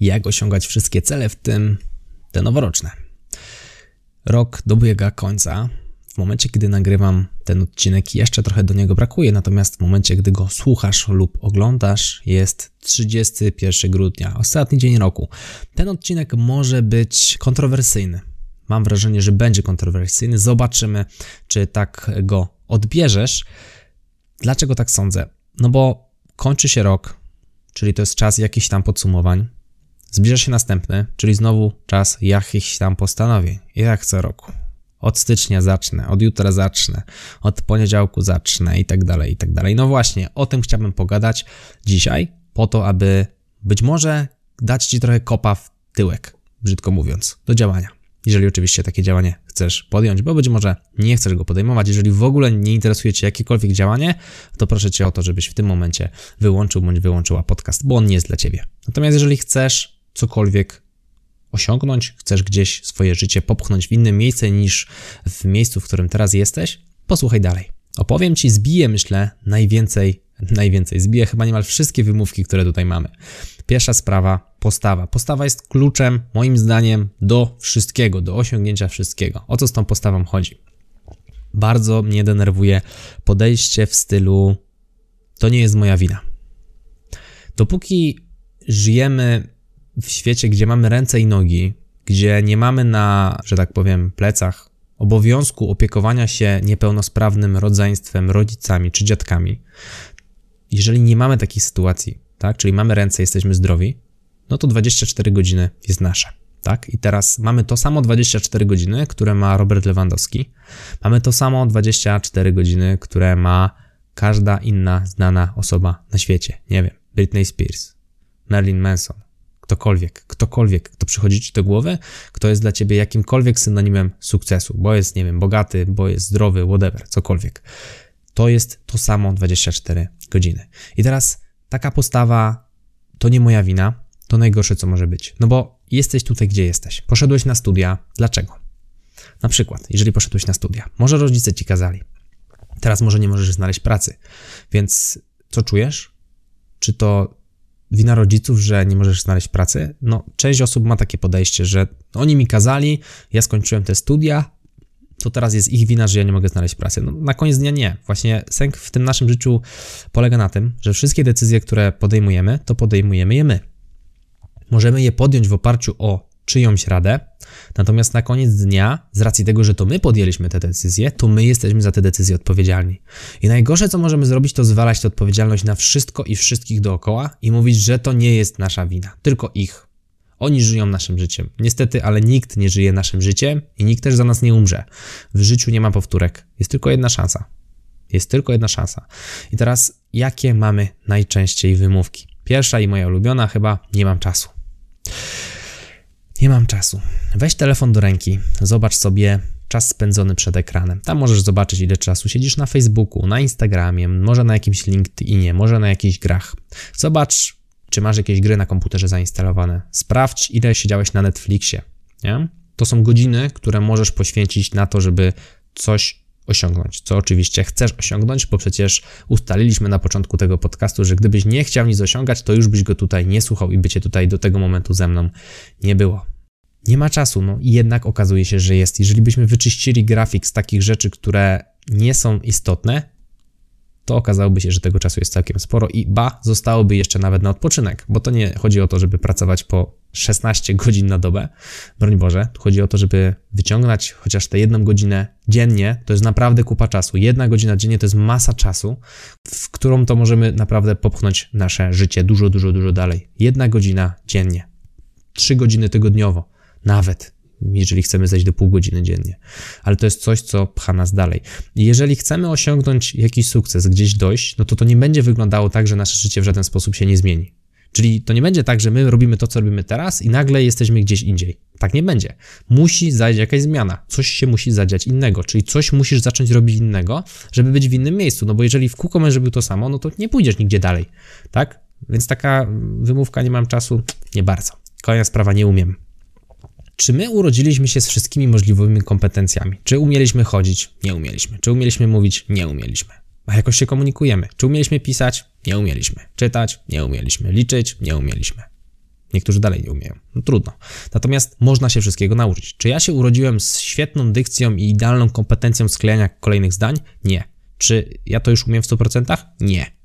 Jak osiągać wszystkie cele, w tym te noworoczne? Rok dobiega końca. W momencie, kiedy nagrywam ten odcinek, jeszcze trochę do niego brakuje, natomiast w momencie, gdy go słuchasz lub oglądasz, jest 31 grudnia, ostatni dzień roku. Ten odcinek może być kontrowersyjny. Mam wrażenie, że będzie kontrowersyjny. Zobaczymy, czy tak go odbierzesz. Dlaczego tak sądzę? No bo kończy się rok, czyli to jest czas jakichś tam podsumowań. Zbliża się następny, czyli znowu czas jakichś tam postanowień, jak co roku. Od stycznia zacznę, od jutra zacznę, od poniedziałku zacznę i tak dalej, i tak dalej. No właśnie, o tym chciałbym pogadać dzisiaj, po to, aby być może dać Ci trochę kopa w tyłek, brzydko mówiąc, do działania. Jeżeli oczywiście takie działanie chcesz podjąć, bo być może nie chcesz go podejmować, jeżeli w ogóle nie interesuje Cię jakiekolwiek działanie, to proszę Cię o to, żebyś w tym momencie wyłączył bądź wyłączyła podcast, bo on nie jest dla Ciebie. Natomiast jeżeli chcesz cokolwiek osiągnąć, chcesz gdzieś swoje życie popchnąć w inne miejsce niż w miejscu, w którym teraz jesteś, posłuchaj dalej. Opowiem Ci, zbiję, myślę, najwięcej, najwięcej, zbiję chyba niemal wszystkie wymówki, które tutaj mamy. Pierwsza sprawa, postawa. Postawa jest kluczem, moim zdaniem, do wszystkiego, do osiągnięcia wszystkiego. O co z tą postawą chodzi? Bardzo mnie denerwuje podejście w stylu to nie jest moja wina. Dopóki żyjemy w świecie, gdzie mamy ręce i nogi, gdzie nie mamy na, że tak powiem, plecach obowiązku opiekowania się niepełnosprawnym rodzeństwem, rodzicami czy dziadkami, jeżeli nie mamy takiej sytuacji, tak, czyli mamy ręce, jesteśmy zdrowi, no to 24 godziny jest nasze. Tak? I teraz mamy to samo 24 godziny, które ma Robert Lewandowski. Mamy to samo 24 godziny, które ma każda inna znana osoba na świecie. Nie wiem, Britney Spears, Marilyn Manson, ktokolwiek, ktokolwiek, kto przychodzi ci do głowy, kto jest dla ciebie jakimkolwiek synonimem sukcesu, bo jest, nie wiem, bogaty, bo jest zdrowy, whatever, cokolwiek. To jest to samo 24 godziny. I teraz taka postawa to nie moja wina, to najgorsze, co może być. No bo jesteś tutaj, gdzie jesteś. Poszedłeś na studia. Dlaczego? Na przykład, jeżeli poszedłeś na studia, może rodzice ci kazali. Teraz może nie możesz znaleźć pracy. Więc co czujesz? Czy to wina rodziców, że nie możesz znaleźć pracy? No, część osób ma takie podejście, że oni mi kazali, ja skończyłem te studia, to teraz jest ich wina, że ja nie mogę znaleźć pracy. No, na koniec dnia nie. Właśnie sęk w tym naszym życiu polega na tym, że wszystkie decyzje, które podejmujemy, to podejmujemy je my. Możemy je podjąć w oparciu o czyjąś radę, natomiast na koniec dnia, z racji tego, że to my podjęliśmy te decyzje, to my jesteśmy za te decyzje odpowiedzialni. I najgorsze, co możemy zrobić, to zwalać tę odpowiedzialność na wszystko i wszystkich dookoła i mówić, że to nie jest nasza wina, tylko ich. Oni żyją naszym życiem. Niestety, ale nikt nie żyje naszym życiem i nikt też za nas nie umrze. W życiu nie ma powtórek. Jest tylko jedna szansa. Jest tylko jedna szansa. I teraz, jakie mamy najczęściej wymówki? Pierwsza i moja ulubiona chyba nie mam czasu. Nie mam czasu. Weź telefon do ręki, zobacz sobie czas spędzony przed ekranem. Tam możesz zobaczyć, ile czasu siedzisz na Facebooku, na Instagramie, może na jakimś LinkedInie, może na jakichś grach. Zobacz, czy masz jakieś gry na komputerze zainstalowane. Sprawdź, ile siedziałeś na Netflixie. Nie? To są godziny, które możesz poświęcić na to, żeby coś osiągnąć, co oczywiście chcesz osiągnąć, bo przecież ustaliliśmy na początku tego podcastu, że gdybyś nie chciał nic osiągać, to już byś go tutaj nie słuchał i by cię tutaj do tego momentu ze mną nie było. Nie ma czasu, no i jednak okazuje się, że jest. Jeżeli byśmy wyczyścili grafik z takich rzeczy, które nie są istotne, to okazałoby się, że tego czasu jest całkiem sporo i ba, zostałoby jeszcze nawet na odpoczynek, bo to nie chodzi o to, żeby pracować po 16 godzin na dobę, broń Boże, tu chodzi o to, żeby wyciągnąć chociaż tę jedną godzinę dziennie, to jest naprawdę kupa czasu. Jedna godzina dziennie to jest masa czasu, w którą to możemy naprawdę popchnąć nasze życie dużo, dużo, dużo dalej. Jedna godzina dziennie, trzy godziny tygodniowo, nawet jeżeli chcemy zejść do pół godziny dziennie. Ale to jest coś, co pcha nas dalej. I jeżeli chcemy osiągnąć jakiś sukces, gdzieś dojść, no to to nie będzie wyglądało tak, że nasze życie w żaden sposób się nie zmieni. Czyli to nie będzie tak, że my robimy to, co robimy teraz i nagle jesteśmy gdzieś indziej. Tak nie będzie. Musi zajść jakaś zmiana. Coś się musi zadziać innego, czyli coś musisz zacząć robić innego, żeby być w innym miejscu. No bo jeżeli w kółko będziesz robił to samo, no to nie pójdziesz nigdzie dalej. Tak? Więc taka wymówka, nie mam czasu, nie bardzo. Kolejna sprawa, nie umiem. Czy my urodziliśmy się z wszystkimi możliwymi kompetencjami? Czy umieliśmy chodzić? Nie umieliśmy. Czy umieliśmy mówić? Nie umieliśmy. A jakoś się komunikujemy. Czy umieliśmy pisać? Nie umieliśmy. Czytać? Nie umieliśmy. Liczyć? Nie umieliśmy. Niektórzy dalej nie umieją. No trudno. Natomiast można się wszystkiego nauczyć. Czy ja się urodziłem z świetną dykcją i idealną kompetencją sklejania kolejnych zdań? Nie. Czy ja to już umiem w 100%? Nie.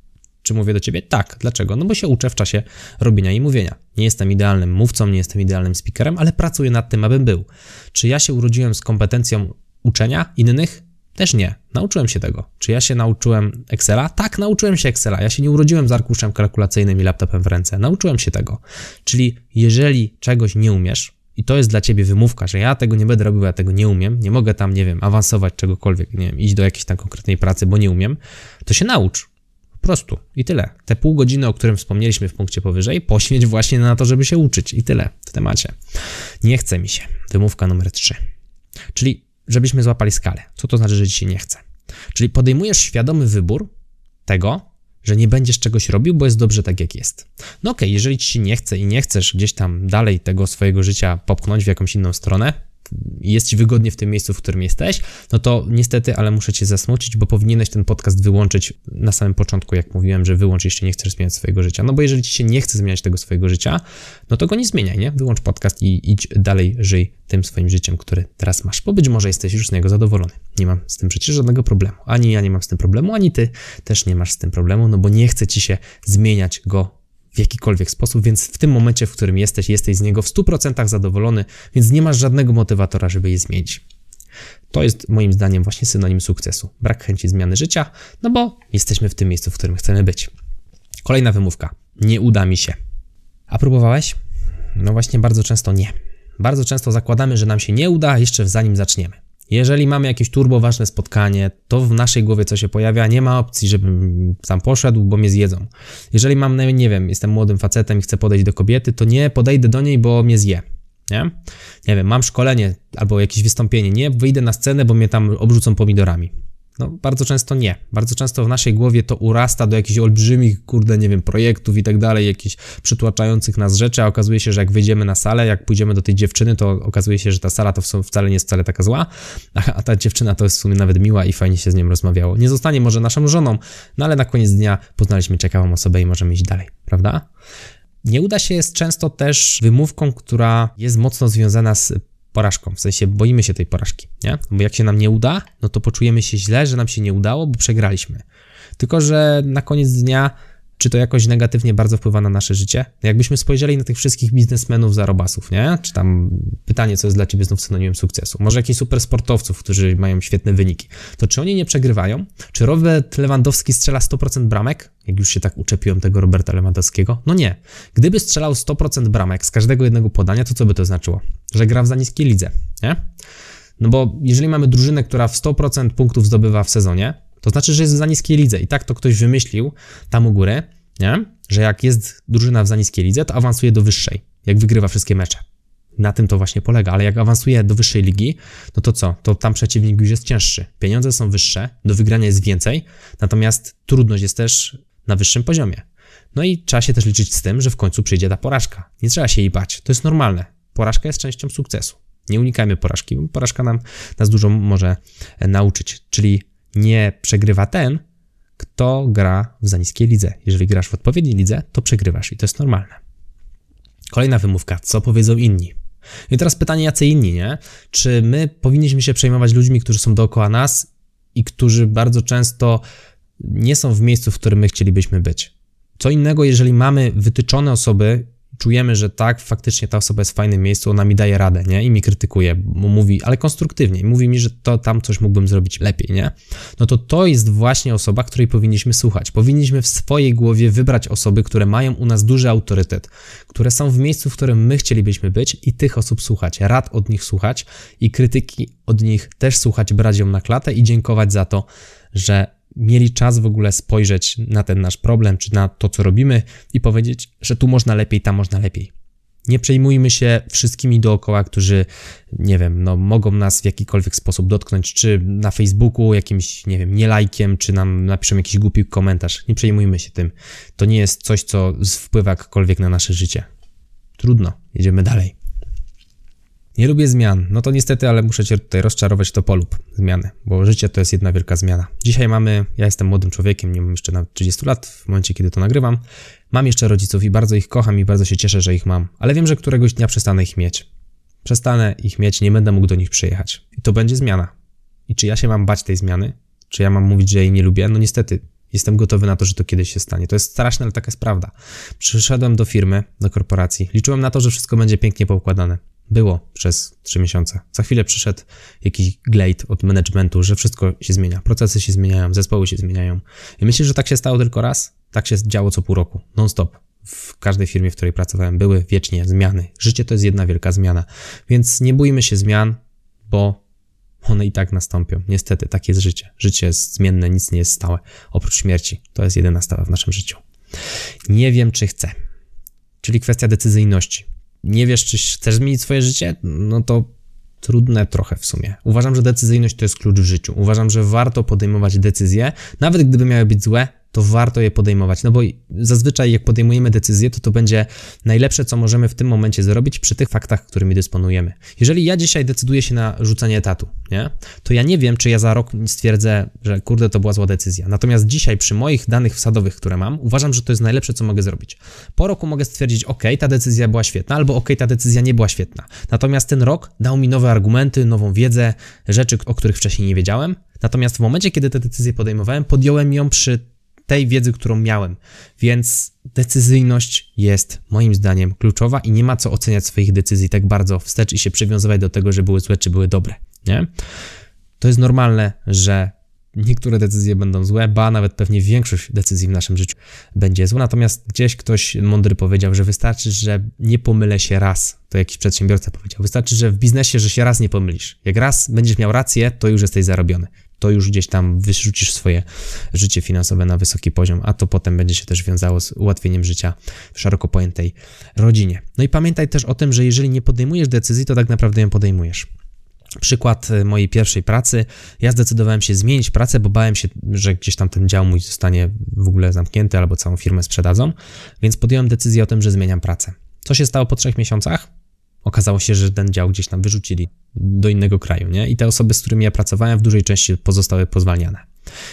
Czy mówię do ciebie? Tak. Dlaczego? No bo się uczę w czasie robienia i mówienia. Nie jestem idealnym mówcą, nie jestem idealnym speakerem, ale pracuję nad tym, abym był. Czy ja się urodziłem z kompetencją uczenia innych? Też nie. Nauczyłem się tego. Czy ja się nauczyłem Excela? Tak, nauczyłem się Excela. Ja się nie urodziłem z arkuszem kalkulacyjnym i laptopem w ręce. Nauczyłem się tego. Czyli jeżeli czegoś nie umiesz, i to jest dla ciebie wymówka, że ja tego nie będę robił, ja tego nie umiem, nie mogę tam, nie wiem, awansować czegokolwiek, nie wiem, iść do jakiejś tam konkretnej pracy, bo nie umiem, to się naucz prostu. I tyle. Te pół godziny, o którym wspomnieliśmy w punkcie powyżej, poświęć właśnie na to, żeby się uczyć. I tyle w temacie. Nie chce mi się. Wymówka numer 3. Czyli, żebyśmy złapali skalę. Co to znaczy, że ci się nie chce? Czyli podejmujesz świadomy wybór tego, że nie będziesz czegoś robił, bo jest dobrze tak, jak jest. No okej, okay, jeżeli ci się nie chce i nie chcesz gdzieś tam dalej tego swojego życia popchnąć w jakąś inną stronę, jest ci wygodnie w tym miejscu, w którym jesteś, no to niestety, ale muszę cię zasmucić, bo powinieneś ten podcast wyłączyć na samym początku, jak mówiłem, że wyłącz, jeśli nie chcesz zmieniać swojego życia. No bo jeżeli ci się nie chce zmieniać tego swojego życia, no to go nie zmieniaj, nie? Wyłącz podcast i idź dalej, żyj tym swoim życiem, który teraz masz, bo być może jesteś już z niego zadowolony. Nie mam z tym przecież żadnego problemu. Ani ja nie mam z tym problemu, ani ty też nie masz z tym problemu, no bo nie chce ci się zmieniać go w jakikolwiek sposób, więc w tym momencie, w którym jesteś, jesteś z niego w 100% zadowolony, więc nie masz żadnego motywatora, żeby je zmienić. To jest moim zdaniem właśnie synonim sukcesu. Brak chęci zmiany życia, no bo jesteśmy w tym miejscu, w którym chcemy być. Kolejna wymówka. Nie uda mi się. A próbowałeś? No właśnie, bardzo często nie. Bardzo często zakładamy, że nam się nie uda jeszcze zanim zaczniemy. Jeżeli mamy jakieś turbo ważne spotkanie, to w naszej głowie co się pojawia, nie ma opcji, żebym tam poszedł, bo mnie zjedzą. Jeżeli mam, no nie wiem, jestem młodym facetem i chcę podejść do kobiety, to nie podejdę do niej, bo mnie zje. Nie? Nie wiem, mam szkolenie albo jakieś wystąpienie, nie wyjdę na scenę, bo mnie tam obrzucą pomidorami. No, bardzo często nie. Bardzo często w naszej głowie to urasta do jakichś olbrzymich, kurde, nie wiem, projektów i tak dalej, jakichś przytłaczających nas rzeczy, a okazuje się, że jak wyjdziemy na salę, jak pójdziemy do tej dziewczyny, to okazuje się, że ta sala to wcale nie jest wcale taka zła, a ta dziewczyna to jest w sumie nawet miła i fajnie się z nią rozmawiało. Nie zostanie może naszą żoną, no ale na koniec dnia poznaliśmy ciekawą osobę i możemy iść dalej, prawda? Nie uda się jest często też wymówką, która jest mocno związana z porażką, w sensie boimy się tej porażki, nie? Bo jak się nam nie uda, no to poczujemy się źle, że nam się nie udało, bo przegraliśmy. Tylko, że na koniec dnia czy to jakoś negatywnie bardzo wpływa na nasze życie? Jakbyśmy spojrzeli na tych wszystkich biznesmenów zarobasów, nie? Czy tam pytanie, co jest dla ciebie znów synonimem sukcesu? Może jakichś super sportowców, którzy mają świetne wyniki. To czy oni nie przegrywają? Czy Robert Lewandowski strzela 100% bramek? Jak już się tak uczepiłem tego Roberta Lewandowskiego? No nie. Gdyby strzelał 100% bramek z każdego jednego podania, to co by to znaczyło? Że gra w za niskiej lidze, nie? No bo jeżeli mamy drużynę, która w 100% punktów zdobywa w sezonie, to znaczy, że jest w za niskiej lidze. I tak to ktoś wymyślił tam u góry, nie? że jak jest drużyna w za niskiej lidze, to awansuje do wyższej, jak wygrywa wszystkie mecze. Na tym to właśnie polega, ale jak awansuje do wyższej ligi, no to co? To tam przeciwnik już jest cięższy. Pieniądze są wyższe, do wygrania jest więcej, natomiast trudność jest też na wyższym poziomie. No i trzeba się też liczyć z tym, że w końcu przyjdzie ta porażka. Nie trzeba się jej bać, to jest normalne. Porażka jest częścią sukcesu. Nie unikajmy porażki, bo porażka nam, nas dużo może nauczyć. Czyli nie przegrywa ten, kto gra w za niskiej lidze. Jeżeli grasz w odpowiedniej lidze, to przegrywasz i to jest normalne. Kolejna wymówka, co powiedzą inni? I teraz pytanie, jacy inni, nie? Czy my powinniśmy się przejmować ludźmi, którzy są dookoła nas i którzy bardzo często nie są w miejscu, w którym my chcielibyśmy być? Co innego, jeżeli mamy wytyczone osoby, czujemy, że tak, faktycznie ta osoba jest w fajnym miejscu, ona mi daje radę, nie? I mi krytykuje, mówi, ale konstruktywnie, mówi mi, że to tam coś mógłbym zrobić lepiej, nie? No to to jest właśnie osoba, której powinniśmy słuchać. Powinniśmy w swojej głowie wybrać osoby, które mają u nas duży autorytet, które są w miejscu, w którym my chcielibyśmy być i tych osób słuchać, rad od nich słuchać i krytyki od nich też słuchać, brać ją na klatę i dziękować za to, że mieli czas w ogóle spojrzeć na ten nasz problem, czy na to, co robimy i powiedzieć, że tu można lepiej, tam można lepiej. Nie przejmujmy się wszystkimi dookoła, którzy, nie wiem, no, mogą nas w jakikolwiek sposób dotknąć, czy na Facebooku jakimś, nie wiem, nie lajkiem, czy nam napiszą jakiś głupi komentarz. Nie przejmujmy się tym. To nie jest coś, co wpływa jakkolwiek na nasze życie. Trudno, jedziemy dalej. Nie lubię zmian. No to niestety, ale muszę cię tutaj rozczarować, to polub zmiany, bo życie to jest jedna wielka zmiana. Dzisiaj mamy, ja jestem młodym człowiekiem, nie mam jeszcze nawet 30 lat w momencie, kiedy to nagrywam. Mam jeszcze rodziców i bardzo ich kocham i bardzo się cieszę, że ich mam, ale wiem, że któregoś dnia przestanę ich mieć. Przestanę ich mieć, nie będę mógł do nich przyjechać. I to będzie zmiana. I czy ja się mam bać tej zmiany? Czy ja mam mówić, że jej nie lubię? No niestety, Jestem gotowy na to, że to kiedyś się stanie. To jest straszne, ale taka jest prawda. Przyszedłem do firmy, do korporacji. Liczyłem na to, że wszystko będzie pięknie poukładane. Było przez trzy miesiące. Za chwilę przyszedł jakiś glade od managementu, że wszystko się zmienia. Procesy się zmieniają, zespoły się zmieniają. I myślę, że tak się stało tylko raz. Tak się działo co pół roku. Non-stop. W każdej firmie, w której pracowałem, były wiecznie zmiany. Życie to jest jedna wielka zmiana. Więc nie bójmy się zmian, bo one i tak nastąpią. Niestety, tak jest życie. Życie jest zmienne, nic nie jest stałe. Oprócz śmierci. To jest jedyna stała w naszym życiu. Nie wiem, czy chcę. Czyli kwestia decyzyjności nie wiesz, czy chcesz zmienić swoje życie, no to trudne trochę w sumie. Uważam, że decyzyjność to jest klucz w życiu. Uważam, że warto podejmować decyzje, nawet gdyby miały być złe, to warto je podejmować. No bo zazwyczaj, jak podejmujemy decyzję, to to będzie najlepsze, co możemy w tym momencie zrobić przy tych faktach, którymi dysponujemy. Jeżeli ja dzisiaj decyduję się na rzucenie etatu, nie? to ja nie wiem, czy ja za rok stwierdzę, że kurde, to była zła decyzja. Natomiast dzisiaj, przy moich danych wsadowych, które mam, uważam, że to jest najlepsze, co mogę zrobić. Po roku mogę stwierdzić, ok, ta decyzja była świetna, albo ok, ta decyzja nie była świetna. Natomiast ten rok dał mi nowe argumenty, nową wiedzę, rzeczy, o których wcześniej nie wiedziałem. Natomiast w momencie, kiedy tę decyzję podejmowałem, podjąłem ją przy tej wiedzy, którą miałem. Więc decyzyjność jest moim zdaniem kluczowa i nie ma co oceniać swoich decyzji tak bardzo wstecz i się przywiązywać do tego, że były złe czy były dobre. Nie? To jest normalne, że niektóre decyzje będą złe, ba nawet pewnie większość decyzji w naszym życiu będzie zła. Natomiast gdzieś ktoś mądry powiedział, że wystarczy, że nie pomylę się raz. To jakiś przedsiębiorca powiedział. Wystarczy, że w biznesie, że się raz nie pomylisz. Jak raz będziesz miał rację, to już jesteś zarobiony to już gdzieś tam wyrzucisz swoje życie finansowe na wysoki poziom, a to potem będzie się też wiązało z ułatwieniem życia w szeroko pojętej rodzinie. No i pamiętaj też o tym, że jeżeli nie podejmujesz decyzji, to tak naprawdę ją podejmujesz. Przykład e, mojej pierwszej pracy. Ja zdecydowałem się zmienić pracę, bo bałem się, że gdzieś tam ten dział mój zostanie w ogóle zamknięty albo całą firmę sprzedadzą, więc podjąłem decyzję o tym, że zmieniam pracę. Co się stało po trzech miesiącach? okazało się, że ten dział gdzieś tam wyrzucili do innego kraju, nie? I te osoby, z którymi ja pracowałem, w dużej części pozostały pozwalniane.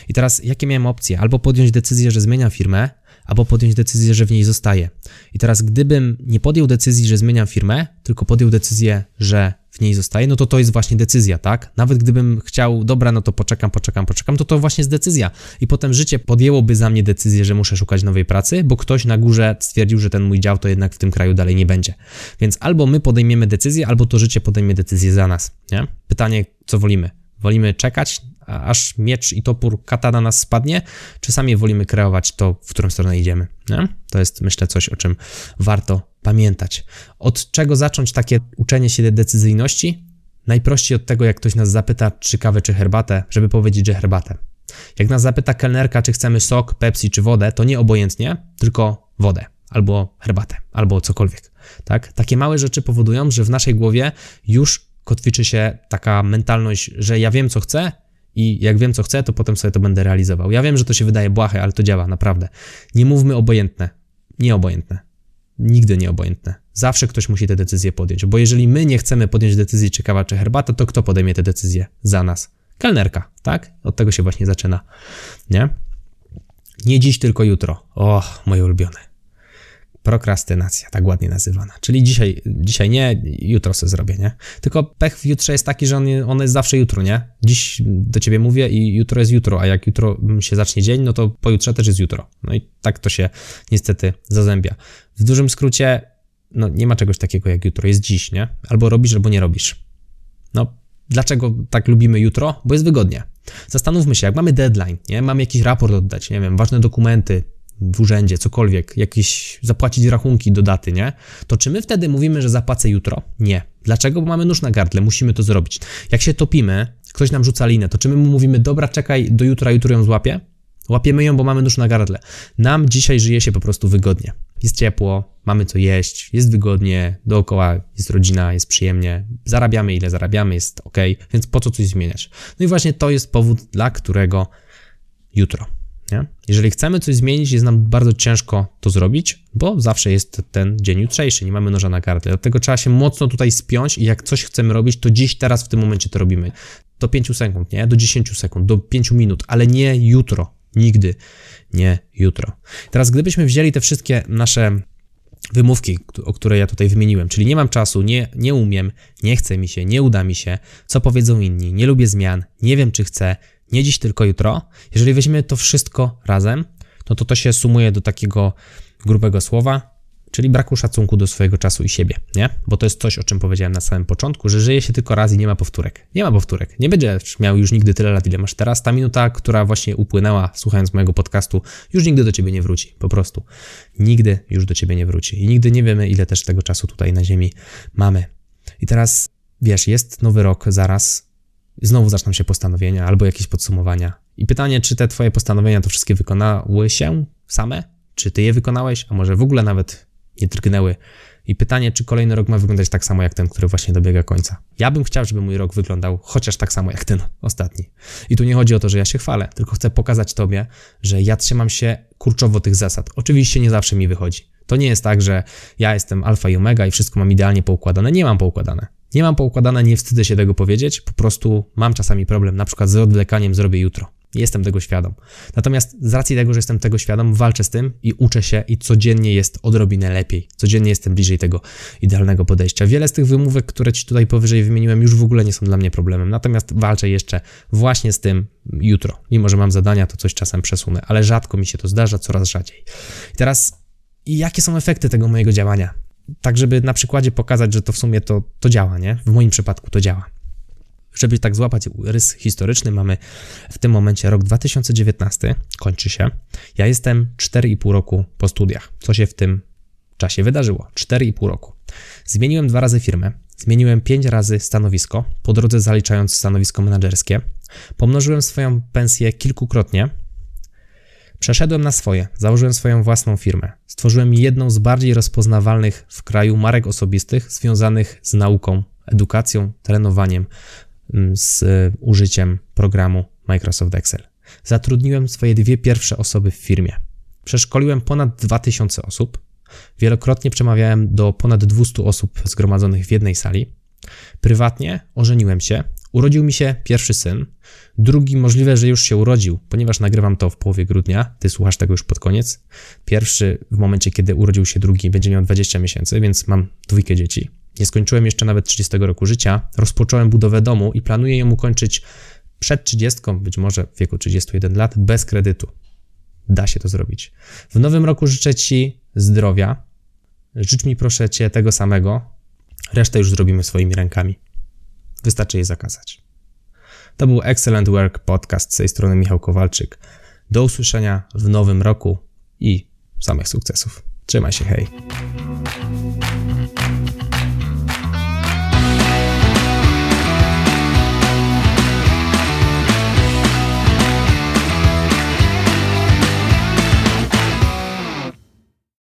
I teraz, jakie miałem opcje? Albo podjąć decyzję, że zmieniam firmę, albo podjąć decyzję, że w niej zostaję. I teraz, gdybym nie podjął decyzji, że zmieniam firmę, tylko podjął decyzję, że w niej zostaję, no to to jest właśnie decyzja, tak? Nawet gdybym chciał, dobra, no to poczekam, poczekam, poczekam, to to właśnie jest decyzja. I potem życie podjęłoby za mnie decyzję, że muszę szukać nowej pracy, bo ktoś na górze stwierdził, że ten mój dział to jednak w tym kraju dalej nie będzie. Więc albo my podejmiemy decyzję, albo to życie podejmie decyzję za nas, nie? Pytanie, co wolimy? Wolimy czekać, aż miecz i topór katana nas spadnie, czy sami wolimy kreować to, w którą stronę idziemy. Nie? To jest, myślę, coś, o czym warto pamiętać. Od czego zacząć takie uczenie się decyzyjności? Najprościej od tego, jak ktoś nas zapyta, czy kawę, czy herbatę, żeby powiedzieć, że herbatę. Jak nas zapyta kelnerka, czy chcemy sok, Pepsi, czy wodę, to nie obojętnie, tylko wodę, albo herbatę, albo cokolwiek. Tak? Takie małe rzeczy powodują, że w naszej głowie już kotwiczy się taka mentalność, że ja wiem, co chcę i jak wiem, co chcę, to potem sobie to będę realizował. Ja wiem, że to się wydaje błahe, ale to działa, naprawdę. Nie mówmy obojętne. Nieobojętne. Nigdy nieobojętne. Zawsze ktoś musi te decyzje podjąć, bo jeżeli my nie chcemy podjąć decyzji, czy kawa, czy herbata, to kto podejmie te decyzje za nas? Kelnerka, tak? Od tego się właśnie zaczyna, nie? Nie dziś, tylko jutro. O, moje ulubione. Prokrastynacja, tak ładnie nazywana. Czyli dzisiaj, dzisiaj nie, jutro sobie zrobię, nie? Tylko pech w jutrze jest taki, że on, on jest zawsze jutro, nie? Dziś do ciebie mówię i jutro jest jutro, a jak jutro się zacznie dzień, no to pojutrze też jest jutro. No i tak to się niestety zazębia. W dużym skrócie, no nie ma czegoś takiego jak jutro, jest dziś, nie? Albo robisz, albo nie robisz. No, dlaczego tak lubimy jutro? Bo jest wygodnie. Zastanówmy się, jak mamy deadline, nie? Mamy jakiś raport oddać, nie wiem, ważne dokumenty, w urzędzie, cokolwiek, jakieś zapłacić rachunki do daty, nie? To czy my wtedy mówimy, że zapłacę jutro? Nie. Dlaczego? Bo mamy nóż na gardle, musimy to zrobić. Jak się topimy ktoś nam rzuca linę, to czy my mu mówimy, dobra, czekaj, do jutra, jutro ją złapię? Łapiemy ją, bo mamy nóż na gardle. Nam dzisiaj żyje się po prostu wygodnie. Jest ciepło, mamy co jeść, jest wygodnie, dookoła jest rodzina, jest przyjemnie, zarabiamy ile zarabiamy, jest ok, więc po co coś zmieniać? No i właśnie to jest powód, dla którego jutro. Nie? Jeżeli chcemy coś zmienić, jest nam bardzo ciężko to zrobić, bo zawsze jest ten dzień jutrzejszy, nie mamy noża na gardle. Dlatego trzeba się mocno tutaj spiąć i jak coś chcemy robić, to dziś, teraz, w tym momencie to robimy. Do 5 sekund, nie? Do 10 sekund, do 5 minut, ale nie jutro. Nigdy nie jutro. Teraz, gdybyśmy wzięli te wszystkie nasze wymówki, o które ja tutaj wymieniłem, czyli nie mam czasu, nie, nie umiem, nie chce mi się, nie uda mi się, co powiedzą inni, nie lubię zmian, nie wiem czy chcę, nie dziś, tylko jutro. Jeżeli weźmiemy to wszystko razem, no to to się sumuje do takiego grubego słowa, czyli braku szacunku do swojego czasu i siebie, nie? Bo to jest coś, o czym powiedziałem na samym początku, że żyje się tylko raz i nie ma powtórek. Nie ma powtórek. Nie będziesz miał już nigdy tyle lat, ile masz teraz. Ta minuta, która właśnie upłynęła słuchając mojego podcastu, już nigdy do ciebie nie wróci. Po prostu. Nigdy już do ciebie nie wróci. I nigdy nie wiemy, ile też tego czasu tutaj na ziemi mamy. I teraz, wiesz, jest nowy rok zaraz, znowu zaczną się postanowienia albo jakieś podsumowania. I pytanie, czy te twoje postanowienia to wszystkie wykonały się same? Czy ty je wykonałeś, a może w ogóle nawet nie drgnęły. I pytanie, czy kolejny rok ma wyglądać tak samo jak ten, który właśnie dobiega końca. Ja bym chciał, żeby mój rok wyglądał chociaż tak samo jak ten ostatni. I tu nie chodzi o to, że ja się chwalę, tylko chcę pokazać Tobie, że ja trzymam się kurczowo tych zasad. Oczywiście nie zawsze mi wychodzi. To nie jest tak, że ja jestem alfa i omega i wszystko mam idealnie poukładane. Nie mam poukładane. Nie mam poukładane, nie wstydzę się tego powiedzieć, po prostu mam czasami problem, na przykład z odwlekaniem zrobię jutro. Jestem tego świadom. Natomiast z racji tego, że jestem tego świadom, walczę z tym i uczę się i codziennie jest odrobinę lepiej. Codziennie jestem bliżej tego idealnego podejścia. Wiele z tych wymówek, które Ci tutaj powyżej wymieniłem, już w ogóle nie są dla mnie problemem. Natomiast walczę jeszcze właśnie z tym jutro. Mimo, że mam zadania, to coś czasem przesunę, ale rzadko mi się to zdarza, coraz rzadziej. I teraz, jakie są efekty tego mojego działania? Tak, żeby na przykładzie pokazać, że to w sumie to, to działa, nie? W moim przypadku to działa. Żeby tak złapać rys historyczny, mamy w tym momencie rok 2019, kończy się. Ja jestem 4,5 roku po studiach. Co się w tym czasie wydarzyło? 4,5 roku. Zmieniłem dwa razy firmę, zmieniłem pięć razy stanowisko, po drodze zaliczając stanowisko menedżerskie. Pomnożyłem swoją pensję kilkukrotnie. Przeszedłem na swoje, założyłem swoją własną firmę. Stworzyłem jedną z bardziej rozpoznawalnych w kraju marek osobistych związanych z nauką, edukacją, trenowaniem, Mm, z e, użyciem programu Microsoft Excel. Zatrudniłem swoje dwie pierwsze osoby w firmie. Przeszkoliłem ponad 2000 osób. Wielokrotnie przemawiałem do ponad 200 osób zgromadzonych w jednej sali. Prywatnie ożeniłem się. Urodził mi się pierwszy syn. Drugi możliwe, że już się urodził, ponieważ nagrywam to w połowie grudnia. Ty słuchasz tego już pod koniec. Pierwszy w momencie, kiedy urodził się drugi, będzie miał 20 miesięcy, więc mam dwójkę dzieci. Nie skończyłem jeszcze nawet 30 roku życia. Rozpocząłem budowę domu i planuję ją ukończyć przed 30, być może w wieku 31 lat, bez kredytu. Da się to zrobić. W nowym roku życzę Ci zdrowia. Życz mi proszę Cię tego samego. Resztę już zrobimy swoimi rękami. Wystarczy je zakazać. To był Excellent Work Podcast z tej strony Michał Kowalczyk. Do usłyszenia w nowym roku i samych sukcesów. Trzymaj się, hej.